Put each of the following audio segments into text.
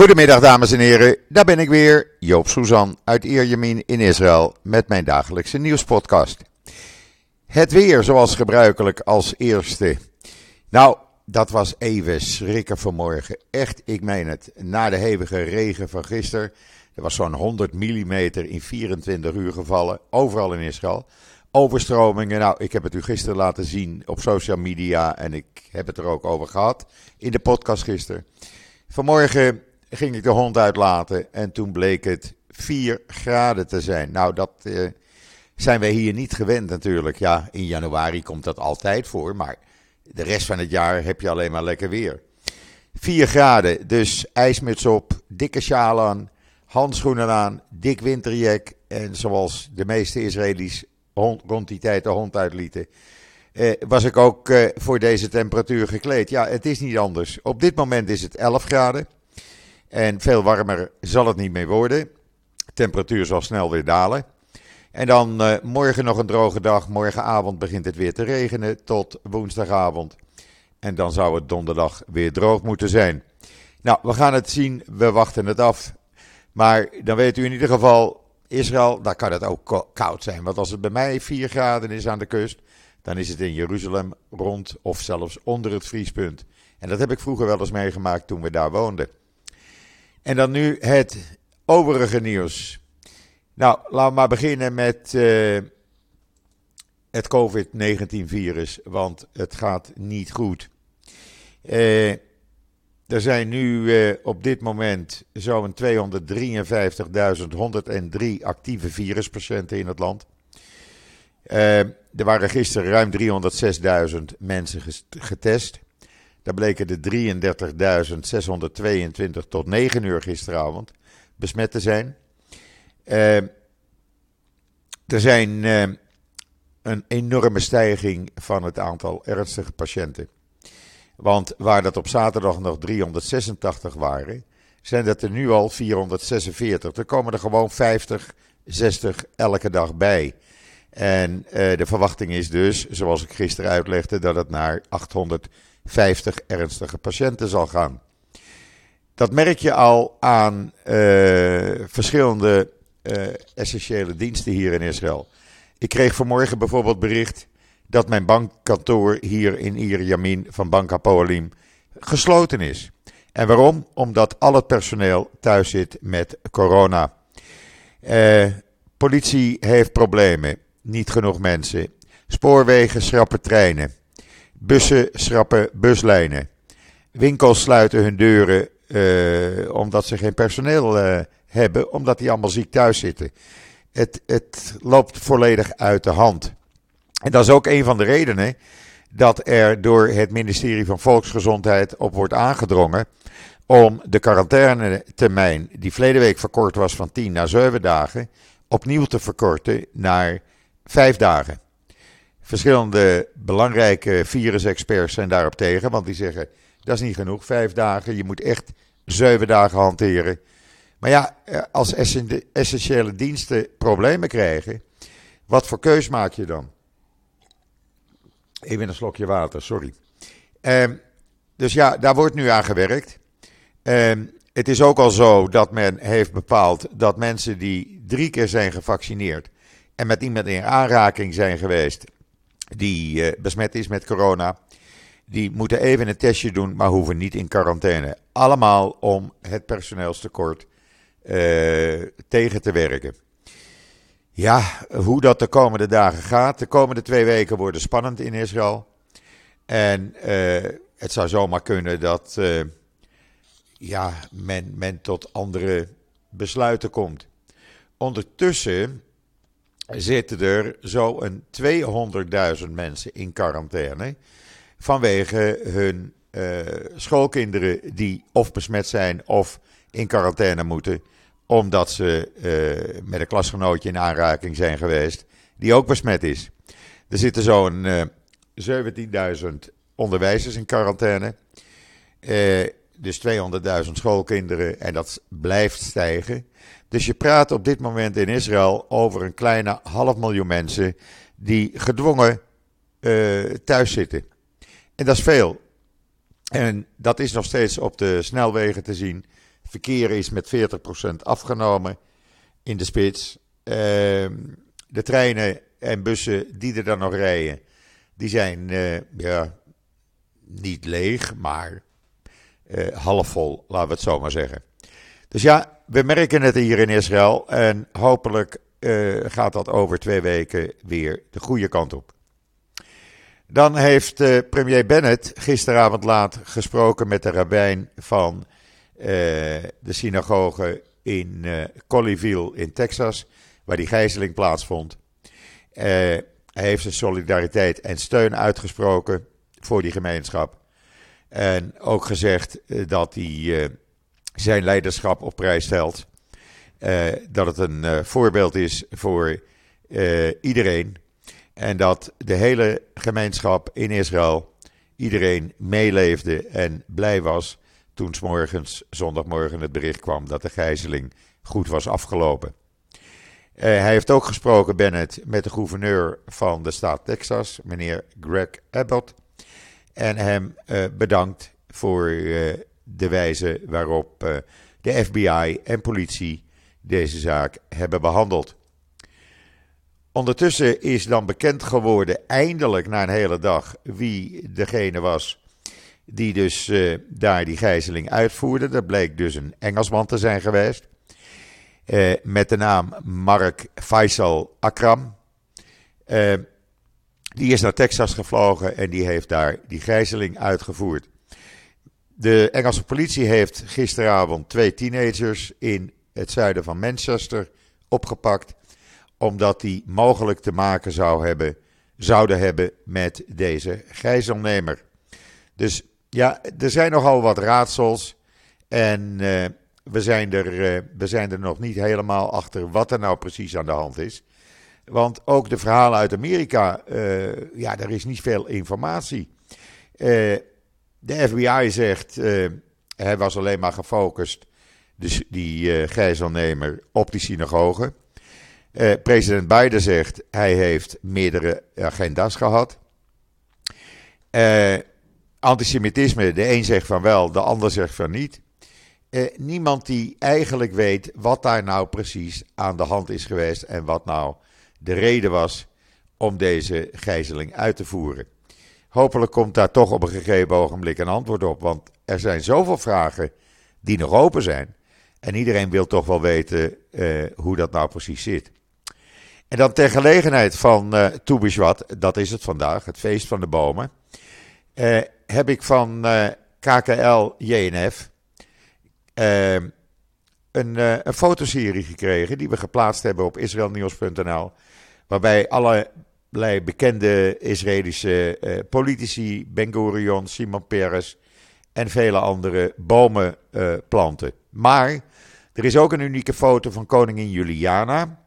Goedemiddag dames en heren, daar ben ik weer, Joop Suzan uit Ierjemien in Israël met mijn dagelijkse nieuwspodcast. Het weer zoals gebruikelijk als eerste. Nou, dat was even schrikken vanmorgen. Echt, ik meen het. Na de hevige regen van gisteren, er was zo'n 100 mm in 24 uur gevallen, overal in Israël. Overstromingen, nou, ik heb het u gisteren laten zien op social media en ik heb het er ook over gehad in de podcast gisteren. Vanmorgen ging ik de hond uitlaten en toen bleek het 4 graden te zijn. Nou, dat uh, zijn wij hier niet gewend natuurlijk. Ja, in januari komt dat altijd voor, maar de rest van het jaar heb je alleen maar lekker weer. 4 graden, dus ijsmuts op, dikke sjaal aan, handschoenen aan, dik winterjack. En zoals de meeste Israëli's rond die tijd de hond uitlieten, eh, was ik ook eh, voor deze temperatuur gekleed. Ja, het is niet anders. Op dit moment is het 11 graden. En veel warmer zal het niet meer worden. De temperatuur zal snel weer dalen. En dan uh, morgen nog een droge dag. Morgenavond begint het weer te regenen tot woensdagavond. En dan zou het donderdag weer droog moeten zijn. Nou, we gaan het zien. We wachten het af. Maar dan weet u in ieder geval, Israël, daar kan het ook koud zijn. Want als het bij mij 4 graden is aan de kust, dan is het in Jeruzalem rond of zelfs onder het vriespunt. En dat heb ik vroeger wel eens meegemaakt toen we daar woonden. En dan nu het overige nieuws. Nou, laten we maar beginnen met uh, het COVID-19-virus, want het gaat niet goed. Uh, er zijn nu uh, op dit moment zo'n 253.103 actieve viruspatiënten in het land. er waren gisteren ruim 306.000 mensen getest. Daar bleken de 33.622 tot 9 uur gisteravond besmet te zijn. Uh, er zijn uh, een enorme stijging van het aantal ernstige patiënten. Want waar dat op zaterdag nog 386 waren, zijn dat er nu al 446. Er komen er gewoon 50, 60 elke dag bij. En uh, de verwachting is dus, zoals ik gisteren uitlegde, dat het naar 800 50 ernstige patiënten zal gaan. Dat merk je al aan uh, verschillende uh, essentiële diensten hier in Israël. Ik kreeg vanmorgen bijvoorbeeld bericht dat mijn bankkantoor hier in Ierjamin van Bank Apoalim gesloten is. En waarom? Omdat al het personeel thuis zit met corona. Uh, politie heeft problemen, niet genoeg mensen. Spoorwegen schrappen treinen. Bussen schrappen buslijnen. Winkels sluiten hun deuren uh, omdat ze geen personeel uh, hebben, omdat die allemaal ziek thuis zitten. Het, het loopt volledig uit de hand. En dat is ook een van de redenen dat er door het ministerie van Volksgezondheid op wordt aangedrongen om de quarantainetermijn, die verleden week verkort was van 10 naar 7 dagen, opnieuw te verkorten naar 5 dagen. Verschillende belangrijke virusexperts zijn daarop tegen, want die zeggen dat is niet genoeg, vijf dagen. Je moet echt zeven dagen hanteren. Maar ja, eh, als essentiële diensten problemen krijgen, wat voor keus maak je dan? Even een slokje water, sorry. Um, dus ja, daar wordt nu aan gewerkt. Um, het is ook al zo dat men heeft bepaald dat mensen die drie keer zijn gevaccineerd en met iemand in aanraking zijn geweest die uh, besmet is met corona, die moeten even een testje doen, maar hoeven niet in quarantaine. Allemaal om het personeelstekort uh, tegen te werken. Ja, hoe dat de komende dagen gaat. De komende twee weken worden spannend in Israël. En uh, het zou zomaar kunnen dat ja, men, men tot andere besluiten komt. Ondertussen zitten er zo'n 200.000 mensen in quarantaine vanwege hun uh, schoolkinderen die of besmet zijn of in quarantaine moeten omdat ze uh, met een klasgenootje in aanraking zijn geweest die ook besmet is. Er zitten zo'n uh, eh, 17.000 onderwijzers in quarantaine. Dus 200.000 schoolkinderen en dat blijft stijgen. Dus je praat op dit moment in Israël over een kleine half miljoen mensen die gedwongen uh, thuis zitten. En dat is veel. En dat is nog steeds op de snelwegen te zien. Verkeer is met 40% afgenomen in de spits. Ehm, de treinen en bussen die er dan nog rijden, die zijn uh, ja, niet leeg, maar uh, half vol, laten we het zo maar zeggen. Dus ja, we merken het hier in Israël en hopelijk uh, gaat dat over twee weken weer de goede kant op. Dan heeft uh, premier Bennett gisteravond laat gesproken met de rabbijn van de synagoge in Colleyville in Texas, waar die gijzeling plaatsvond. hij heeft zijn solidariteit en steun uitgesproken voor die gemeenschap. En ook gezegd dat hij zijn leiderschap op prijs stelt. dat het een voorbeeld is voor iedereen en dat de hele gemeenschap in Israël, iedereen meeleefde en blij was toen s morgens, zondagmorgen, het bericht kwam dat de gijzeling goed was afgelopen. Hij heeft ook gesproken, Bennett, met de gouverneur van de staat Texas, meneer Greg Abbott. En hem uh, bedankt voor uh, de wijze waarop de FBI en politie deze zaak hebben behandeld. Ondertussen is dan bekend geworden, eindelijk na een hele dag, wie degene was die dus daar die gijzeling uitvoerde. Dat bleek dus een Engelsman te zijn geweest. Met de naam Mark Faisal Akram. Die is naar Texas gevlogen en die heeft daar die gijzeling uitgevoerd. De Engelse politie heeft gisteravond twee teenagers in het zuiden van Manchester opgepakt omdat die mogelijk te maken hebben, zouden hebben met deze gijzelnemer. Dus ja, er zijn nogal wat raadsels en uh, we, zijn er, uh, we zijn er nog niet helemaal achter wat er nou precies aan de hand is. Want ook de verhalen uit Amerika, uh, ja, er is niet veel informatie. de FBI zegt, hij was alleen maar gefocust, dus die gijzelnemer, op die synagoge. President Biden zegt hij heeft meerdere agenda's gehad. Antisemitisme, de een zegt van wel, de ander zegt van niet. Niemand die eigenlijk weet wat daar nou precies aan de hand is geweest en wat nou de reden was om deze gijzeling uit te voeren. Hopelijk komt daar toch op een gegeven ogenblik een antwoord op, want er zijn zoveel vragen die nog open zijn. En iedereen wil toch wel weten hoe dat nou precies zit. En dan ter gelegenheid van uh, dat is het vandaag, het feest van de bomen, uh, heb ik van KKL JNF een, een fotoserie gekregen die we geplaatst hebben op israelnieuws.nl, waarbij allerlei bekende Israëlische politici, Ben Gurion, Simon Peres en vele andere bomen planten. Maar er is ook een unieke foto van koningin Juliana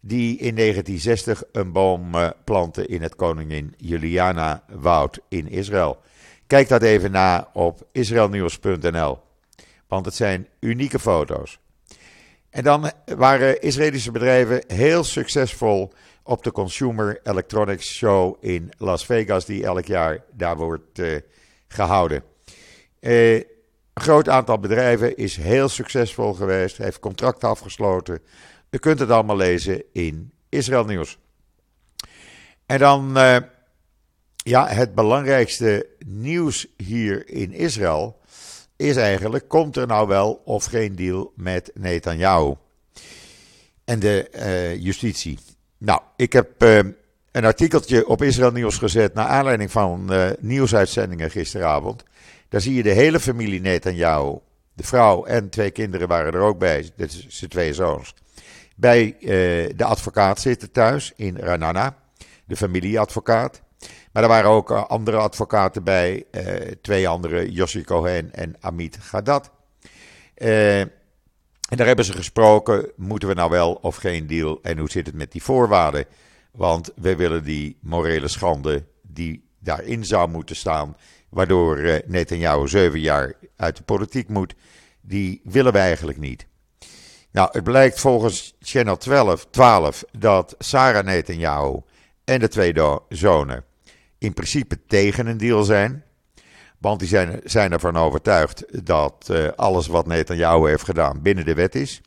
die in 1960 een boom uh, plantte in het Koningin Juliana Woud in Israël. Kijk dat even na op israelnieuws.nl, want het zijn unieke foto's. En dan waren Israëlische bedrijven heel succesvol op de Consumer Electronics Show in Las Vegas, die elk jaar daar wordt uh, gehouden. Uh, een groot aantal bedrijven is heel succesvol geweest, heeft contracten afgesloten u kunt het allemaal lezen in Israël Nieuws. En dan, uh, ja, het belangrijkste nieuws hier in Israël is eigenlijk: komt er nou wel of geen deal met Netanyahu en de justitie? Nou, ik heb uh, een artikeltje op Israël Nieuws gezet naar aanleiding van nieuwsuitzendingen gisteravond. Daar zie je de hele familie Netanyahu. De vrouw en twee kinderen waren er ook bij, dit zijn twee zoons bij uh, de advocaat zitten thuis in Ranana, de familieadvocaat. Maar er waren ook uh, andere advocaten bij, twee andere, Yossi Cohen en Amit Gadat. En daar hebben ze gesproken, moeten we nou wel of geen deal en hoe zit het met die voorwaarden? Want we willen die morele schande die daarin zou moeten staan, waardoor Netanyahu zeven jaar uit de politiek moet, die willen we eigenlijk niet. Nou, het blijkt volgens Channel 12, 12 dat Sarah Netanyahu en de twee zonen in principe tegen een deal zijn. Want die zijn, zijn ervan overtuigd dat uh, alles wat Netanyahu heeft gedaan binnen de wet is.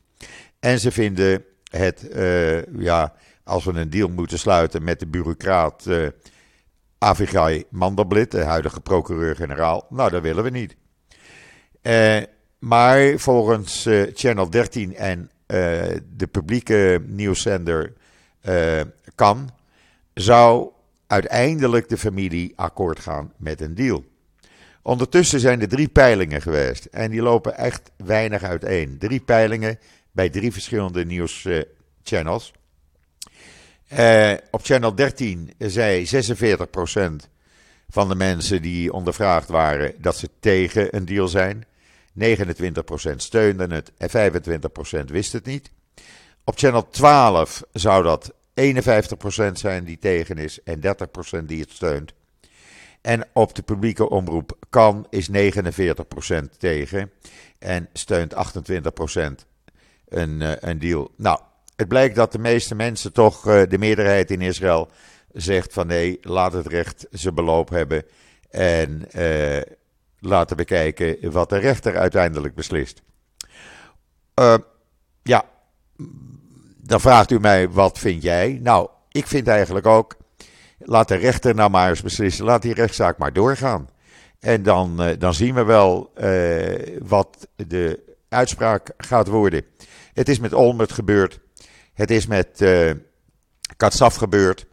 En ze vinden het, uh, ja, als we een deal moeten sluiten met de bureaucraat uh, Avigai Mandelblit, de huidige procureur-generaal, nou dat willen we niet. maar volgens Channel 13 en de publieke nieuwszender kan, zou uiteindelijk de familie akkoord gaan met een deal. Ondertussen zijn er drie peilingen geweest en die lopen echt weinig uiteen. Drie peilingen bij drie verschillende nieuwschannels. Uh, op channel 13 zei 46% van de mensen die ondervraagd waren dat ze tegen een deal zijn. 29% steunden het en 25% wist het niet. Op channel 12 zou dat 51% zijn die tegen is en 30% die het steunt. En op de publieke omroep kan is 49% tegen en steunt 28% een, eh, een deal. Nou, het blijkt dat de meeste mensen toch, eh, de meerderheid in Israël, zegt van nee, laat het recht zijn beloop hebben. En eh, laten we kijken wat de rechter uiteindelijk beslist. Ja, dan vraagt u mij, wat vind jij? Nou, ik vind eigenlijk ook, laat de rechter nou maar eens beslissen. Laat die rechtszaak maar doorgaan. En dan, uh, dan zien we wel uh, wat de uitspraak gaat worden. Het is met Olmert gebeurd. Het is met uh, Katsaf gebeurd.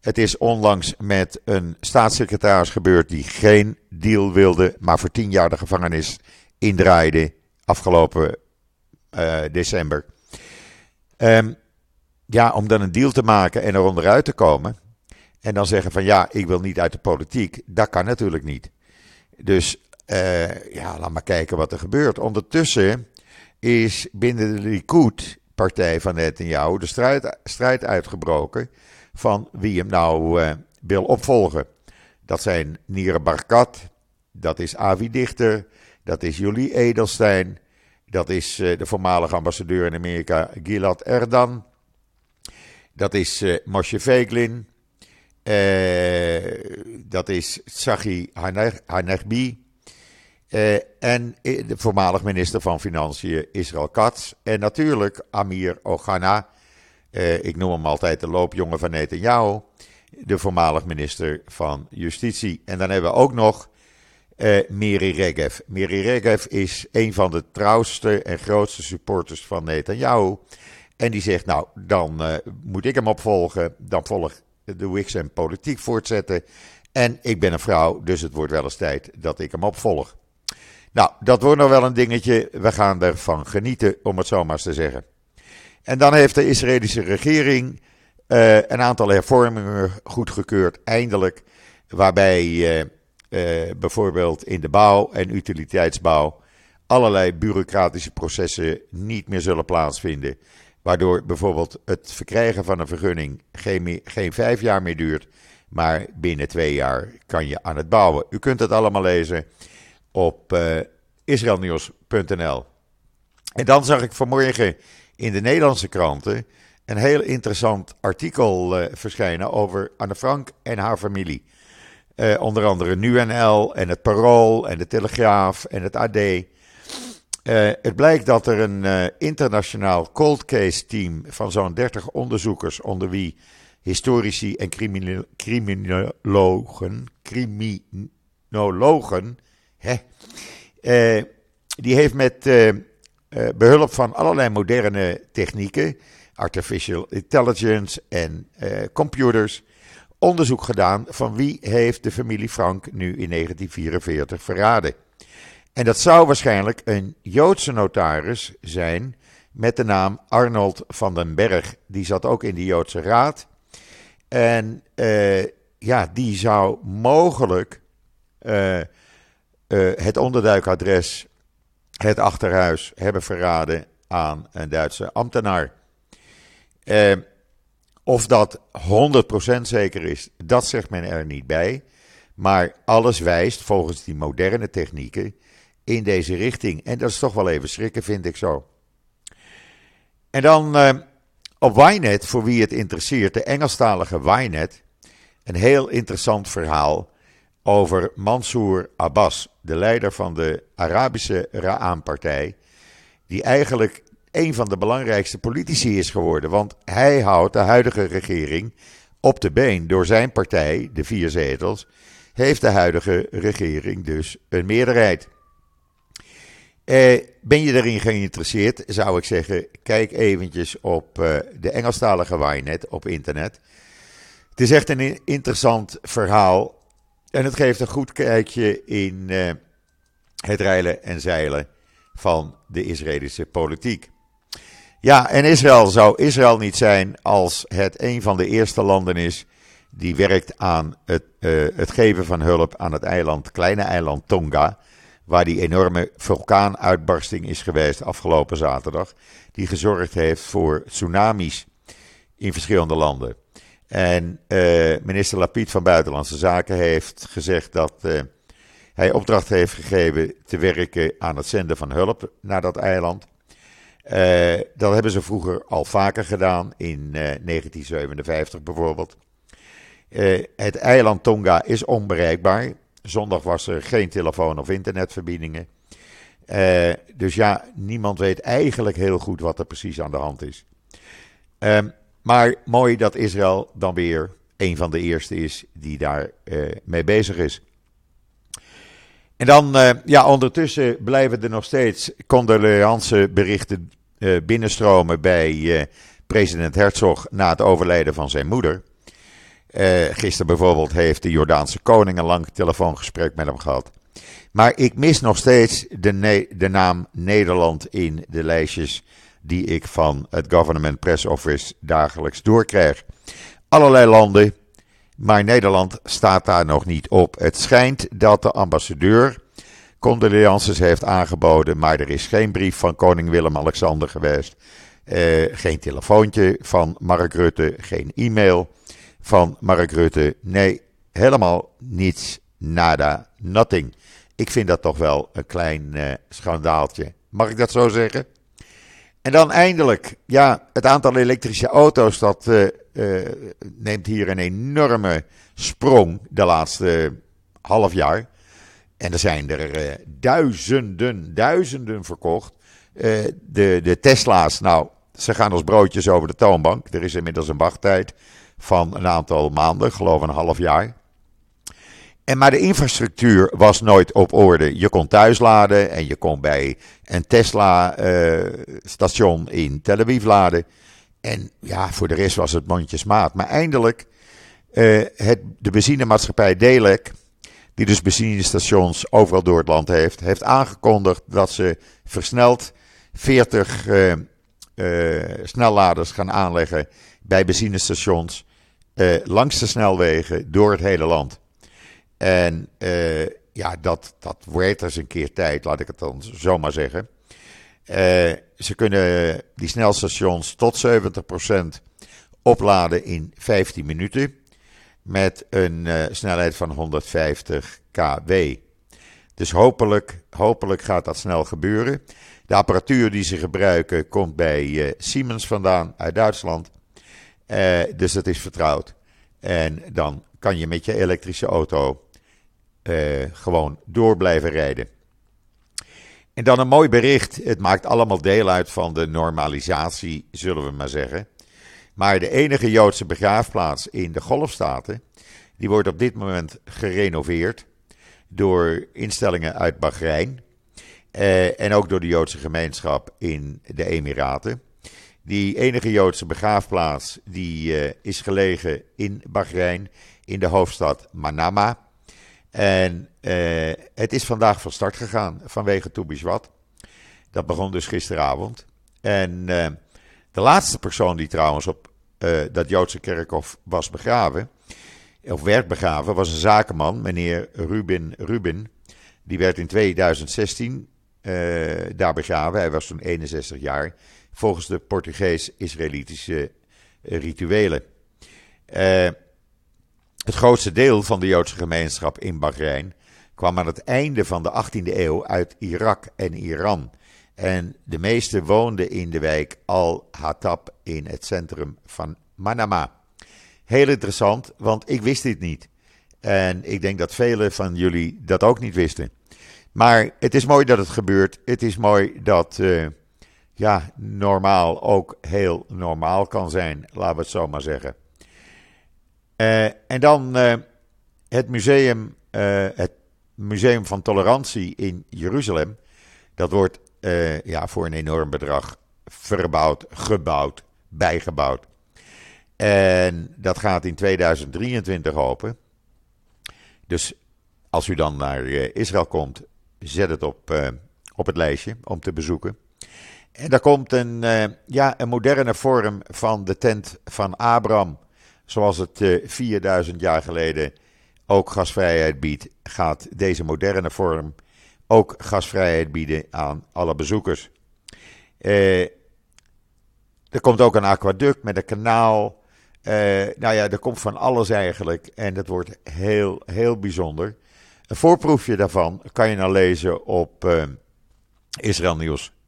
Het is onlangs met een staatssecretaris gebeurd die geen deal wilde, maar voor tien jaar de gevangenis indraaide afgelopen december. Um, ja, om dan een deal te maken en er onderuit te komen. En dan zeggen van ja, ik wil niet uit de politiek. Dat kan natuurlijk niet. Dus uh, ja, laat maar kijken wat er gebeurt. Ondertussen is binnen de Likud-partij van Netanyahu de strijd, strijd uitgebroken van wie hem nou uh, wil opvolgen. Dat zijn Nire Barkat, dat is Avi Dichter, dat is Julie Edelstein, dat is uh, de voormalige ambassadeur in Amerika Gilad Erdan. Dat is Moshe Veglin. Uh, dat is Tsachi Hanegbi. Uh, en de voormalig minister van Financiën Israël Katz. En natuurlijk Amir Ogana. Ik noem hem altijd de loopjongen van Netanyahu. De voormalig minister van Justitie. En dan hebben we ook nog uh, Miri Regev. Miri Regev is een van de trouwste en grootste supporters van Netanyahu. En die zegt, nou, dan moet ik hem opvolgen. Dan volg de Wix en politiek voortzetten. En ik ben een vrouw, dus het wordt wel eens tijd dat ik hem opvolg. Nou, dat wordt nog wel een dingetje. We gaan ervan genieten, om het zo maar eens te zeggen. En dan heeft de Israëlische regering uh, een aantal hervormingen goedgekeurd, eindelijk. Waarbij uh, bijvoorbeeld in de bouw en utiliteitsbouw allerlei bureaucratische processen niet meer zullen plaatsvinden. Waardoor bijvoorbeeld het verkrijgen van een vergunning geen, vijf jaar meer duurt, maar binnen twee jaar kan je aan het bouwen. U kunt het allemaal lezen op uh, israelnieuws.nl. En dan zag ik vanmorgen in de Nederlandse kranten een heel interessant artikel uh, verschijnen over Anne Frank en haar familie. Uh, onder andere NuNL en het Parool en de Telegraaf en het AD. Uh, het blijkt dat er een uh, internationaal cold case team van zo'n 30 onderzoekers, onder wie historici en criminologen, criminologen, hè, uh, die heeft met behulp van allerlei moderne technieken, artificial intelligence en computers, onderzoek gedaan van wie heeft de familie Frank nu in 1944 verraden. En dat zou waarschijnlijk een Joodse notaris zijn met de naam Arnold van den Berg. Die zat ook in de Joodse Raad. En uh, ja, die zou mogelijk uh, uh, het onderduikadres, het achterhuis, hebben verraden aan een Duitse ambtenaar. of dat 100% zeker is, dat zegt men er niet bij. Maar alles wijst volgens die moderne technieken in deze richting. En dat is toch wel even schrikken, vind ik zo. En dan uh, op Ynet, voor wie het interesseert, de Engelstalige Ynet. Een heel interessant verhaal over Mansour Abbas, de leider van de Arabische Ra'an-partij, die eigenlijk een van de belangrijkste politici is geworden. Want hij houdt de huidige regering op de been door zijn partij, de vier zetels, heeft de huidige regering dus een meerderheid. Eh, ben je erin geïnteresseerd, zou ik zeggen, kijk eventjes op eh, de Engelstalige Ynet op internet. Het is echt een interessant verhaal en het geeft een goed kijkje in eh, het reilen en zeilen van de Israëlische politiek. Ja, en Israël zou Israël niet zijn als het een van de eerste landen is die werkt aan het, het geven van hulp aan het eiland, kleine eiland Tonga, waar die enorme vulkaanuitbarsting is geweest afgelopen zaterdag, die gezorgd heeft voor tsunamis in verschillende landen. En uh, minister Lapid van Buitenlandse Zaken heeft gezegd dat uh, hij opdracht heeft gegeven te werken aan het zenden van hulp naar dat eiland. Uh, dat hebben ze vroeger al vaker gedaan, in 1957 bijvoorbeeld. het eiland Tonga is onbereikbaar. Zondag was er geen telefoon- of internetverbindingen. dus ja, niemand weet eigenlijk heel goed wat er precies aan de hand is. Ehm, maar mooi dat Israël dan weer een van de eerste is die daar uh, mee bezig is. En dan, uh, ja, ondertussen blijven er nog steeds condoleanceberichten binnenstromen bij president Herzog na het overlijden van zijn moeder. Gisteren bijvoorbeeld heeft de Jordaanse koning een lang telefoongesprek met hem gehad. Maar ik mis nog steeds de, de naam Nederland in de lijstjes die ik van het Government Press Office dagelijks doorkrijg. Allerlei landen, maar Nederland staat daar nog niet op. Het schijnt dat de ambassadeur condolences heeft aangeboden, maar er is geen brief van koning Willem-Alexander geweest. Uh, geen telefoontje van Mark Rutte, geen e-mail van Mark Rutte. Nee, helemaal niets, nada, nothing. Ik vind dat toch wel een klein uh, schandaaltje. Mag ik dat zo zeggen? En dan eindelijk, ja, het aantal elektrische auto's dat uh, uh, neemt hier een enorme sprong de laatste half jaar. En er zijn er duizenden, duizenden verkocht. de, de Tesla's, nou, ze gaan als broodjes over de toonbank. Er is inmiddels een wachttijd van een aantal maanden, geloof een half jaar. En maar de infrastructuur was nooit op orde. Je kon thuis laden en je kon bij een Tesla-station uh, in Tel Aviv laden. En ja, voor de rest was het mondjesmaat. Maar eindelijk, uh, het, de benzinemaatschappij Delec, die dus benzinestations overal door het land heeft, heeft aangekondigd dat ze versneld 40 uh, snelladers gaan aanleggen bij benzinestations langs de snelwegen door het hele land. En uh, ja, dat, dat wordt eens een keer tijd, laat ik het dan zomaar zeggen. Uh, ze kunnen die snelstations tot 70% opladen in 15 minuten. Met een snelheid van 150 kW. Dus hopelijk, hopelijk gaat dat snel gebeuren. De apparatuur die ze gebruiken komt bij Siemens vandaan uit Duitsland. Dus dat is vertrouwd. En dan kan je met je elektrische auto uh, gewoon door blijven rijden. En dan een mooi bericht. Het maakt allemaal deel uit van de normalisatie, zullen we maar zeggen. Maar de enige Joodse begraafplaats in de Golfstaten, die wordt op dit moment gerenoveerd door instellingen uit Bahrein. Uh, en ook door de Joodse gemeenschap in de Emiraten. Die enige Joodse begraafplaats die, uh, is gelegen in Bahrein, in de hoofdstad Manama. En uh, het is vandaag van start gegaan vanwege Toebishwat. Dat begon dus gisteravond. En uh, de laatste persoon die trouwens op dat Joodse kerkhof was begraven, of werd begraven, was een zakenman, meneer Rubin Rubin. Die werd in 2016 daar begraven. Hij was toen 61 jaar, volgens de Portugees-Israëlitische rituelen. Het grootste deel van de Joodse gemeenschap in Bahrein kwam aan het einde van de 18e eeuw uit Irak en Iran. En de meeste woonden in de wijk Al-Hatab in het centrum van Manama. Heel interessant, want ik wist dit niet. En ik denk dat velen van jullie dat ook niet wisten. Maar het is mooi dat het gebeurt. Het is mooi dat uh, ja, normaal ook heel normaal kan zijn, laten we het zo maar zeggen. Uh, en dan uh, het museum, het Museum van Tolerantie in Jeruzalem. Dat wordt ja, voor een enorm bedrag verbouwd, gebouwd, bijgebouwd. En dat gaat in 2023 open. Dus als u dan naar Israël komt, zet het op, op het lijstje om te bezoeken. En daar komt een, uh, ja, een moderne vorm van de tent van Abraham. Zoals het uh, eh, 4000 jaar geleden ook gasvrijheid biedt, gaat deze moderne vorm ook gasvrijheid bieden aan alle bezoekers. er komt ook een aquaduct met een kanaal. nou ja, er komt van alles eigenlijk. En dat wordt heel, heel bijzonder. Een voorproefje daarvan kan je nou lezen op uh, israelnieuws.nl.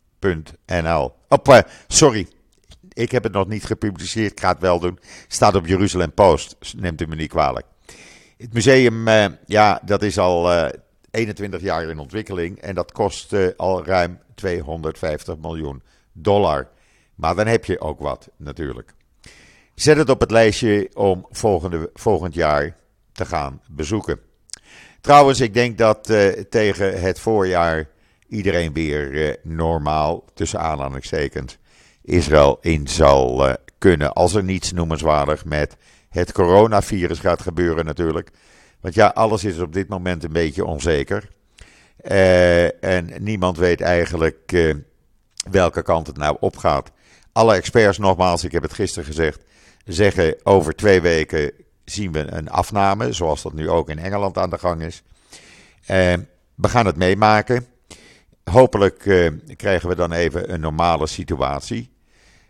Op, uh, sorry, ik heb het nog niet gepubliceerd, ik ga het wel doen. Staat op Jeruzalem Post, neemt u me niet kwalijk. Het museum, uh, ja, dat is al 21 jaar in ontwikkeling en dat kost al ruim 250 miljoen dollar. Maar dan heb je ook wat, natuurlijk. Zet het op het lijstje om volgende, volgend jaar te gaan bezoeken. Trouwens, ik denk dat tegen het voorjaar iedereen weer uh, normaal, tussen aanhalingstekens, Israël in zal uh, kunnen. Als er niets noemenswaardig met het coronavirus gaat gebeuren natuurlijk. Want ja, alles is op dit moment een beetje onzeker. en niemand weet eigenlijk welke kant het nou opgaat. Alle experts, nogmaals, ik heb het gisteren gezegd, zeggen over twee weken zien we een afname, zoals dat nu ook in Engeland aan de gang is. We gaan het meemaken. Hopelijk uh, krijgen we dan even een normale situatie.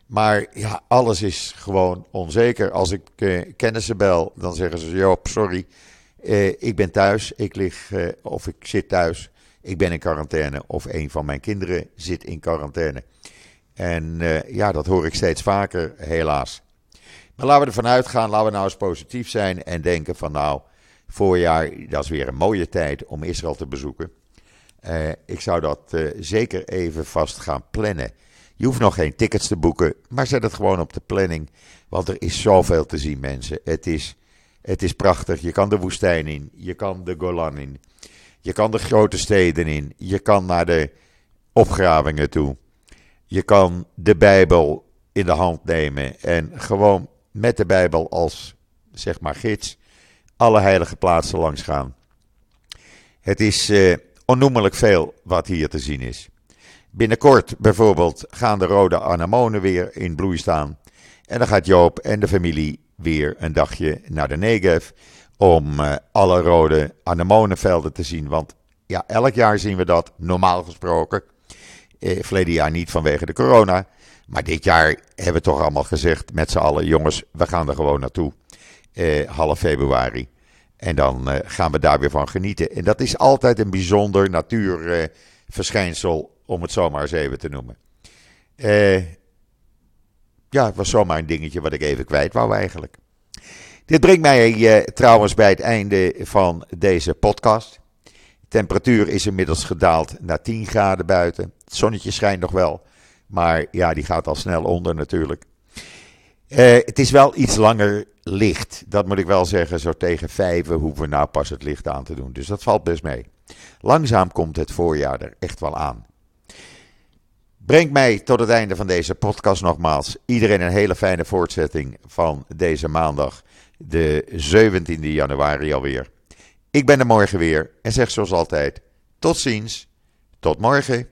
Maar ja, alles is gewoon onzeker. Als ik uh, kennissen bel, dan zeggen ze: Joop, sorry, ik ben thuis, ik lig of ik zit thuis, ik ben in quarantaine of een van mijn kinderen zit in quarantaine. En ja, dat hoor ik steeds vaker, helaas. Maar laten we ervan uitgaan, laten we nou eens positief zijn en denken van nou, voorjaar, dat is weer een mooie tijd om Israël te bezoeken. Uh, ik zou dat uh, zeker even vast gaan plannen. Je hoeft nog geen tickets te boeken, maar zet het gewoon op de planning. Want er is zoveel te zien, mensen. Het is, het is prachtig. Je kan de woestijn in, je kan de Golan in, je kan de grote steden in, je kan naar de opgravingen toe. Je kan de Bijbel in de hand nemen en gewoon met de Bijbel als zeg maar gids alle heilige plaatsen langs gaan. Het is uh, onnoemelijk veel wat hier te zien is. Binnenkort bijvoorbeeld gaan de rode anemonen weer in bloei staan. En dan gaat Joop en de familie weer een dagje naar de Negev om uh, alle rode anemonenvelden te zien. Want ja, elk jaar zien we dat, normaal gesproken. Eh, verleden jaar niet vanwege de corona. Maar dit jaar hebben we toch allemaal gezegd met z'n allen, jongens, we gaan er gewoon naartoe. Eh, half februari. En dan eh, gaan we daar weer van genieten. En dat is altijd een bijzonder natuurverschijnsel, om het zomaar eens even te noemen. Eh, ja, het was zomaar een dingetje wat ik even kwijt wou eigenlijk. Dit brengt mij eh, trouwens bij het einde van deze podcast. De temperatuur is inmiddels gedaald naar 10 graden buiten. Het zonnetje schijnt nog wel. Maar ja, die gaat al snel onder natuurlijk. Uh, het is wel iets langer licht. Dat moet ik wel zeggen. Zo tegen vijf hoeven we nou pas het licht aan te doen. Dus dat valt best mee. Langzaam komt het voorjaar er echt wel aan. Brengt mij tot het einde van deze podcast nogmaals. Iedereen een hele fijne voortzetting van deze maandag, de 17e januari alweer. Ik ben er morgen weer en zeg zoals altijd: tot ziens, tot morgen.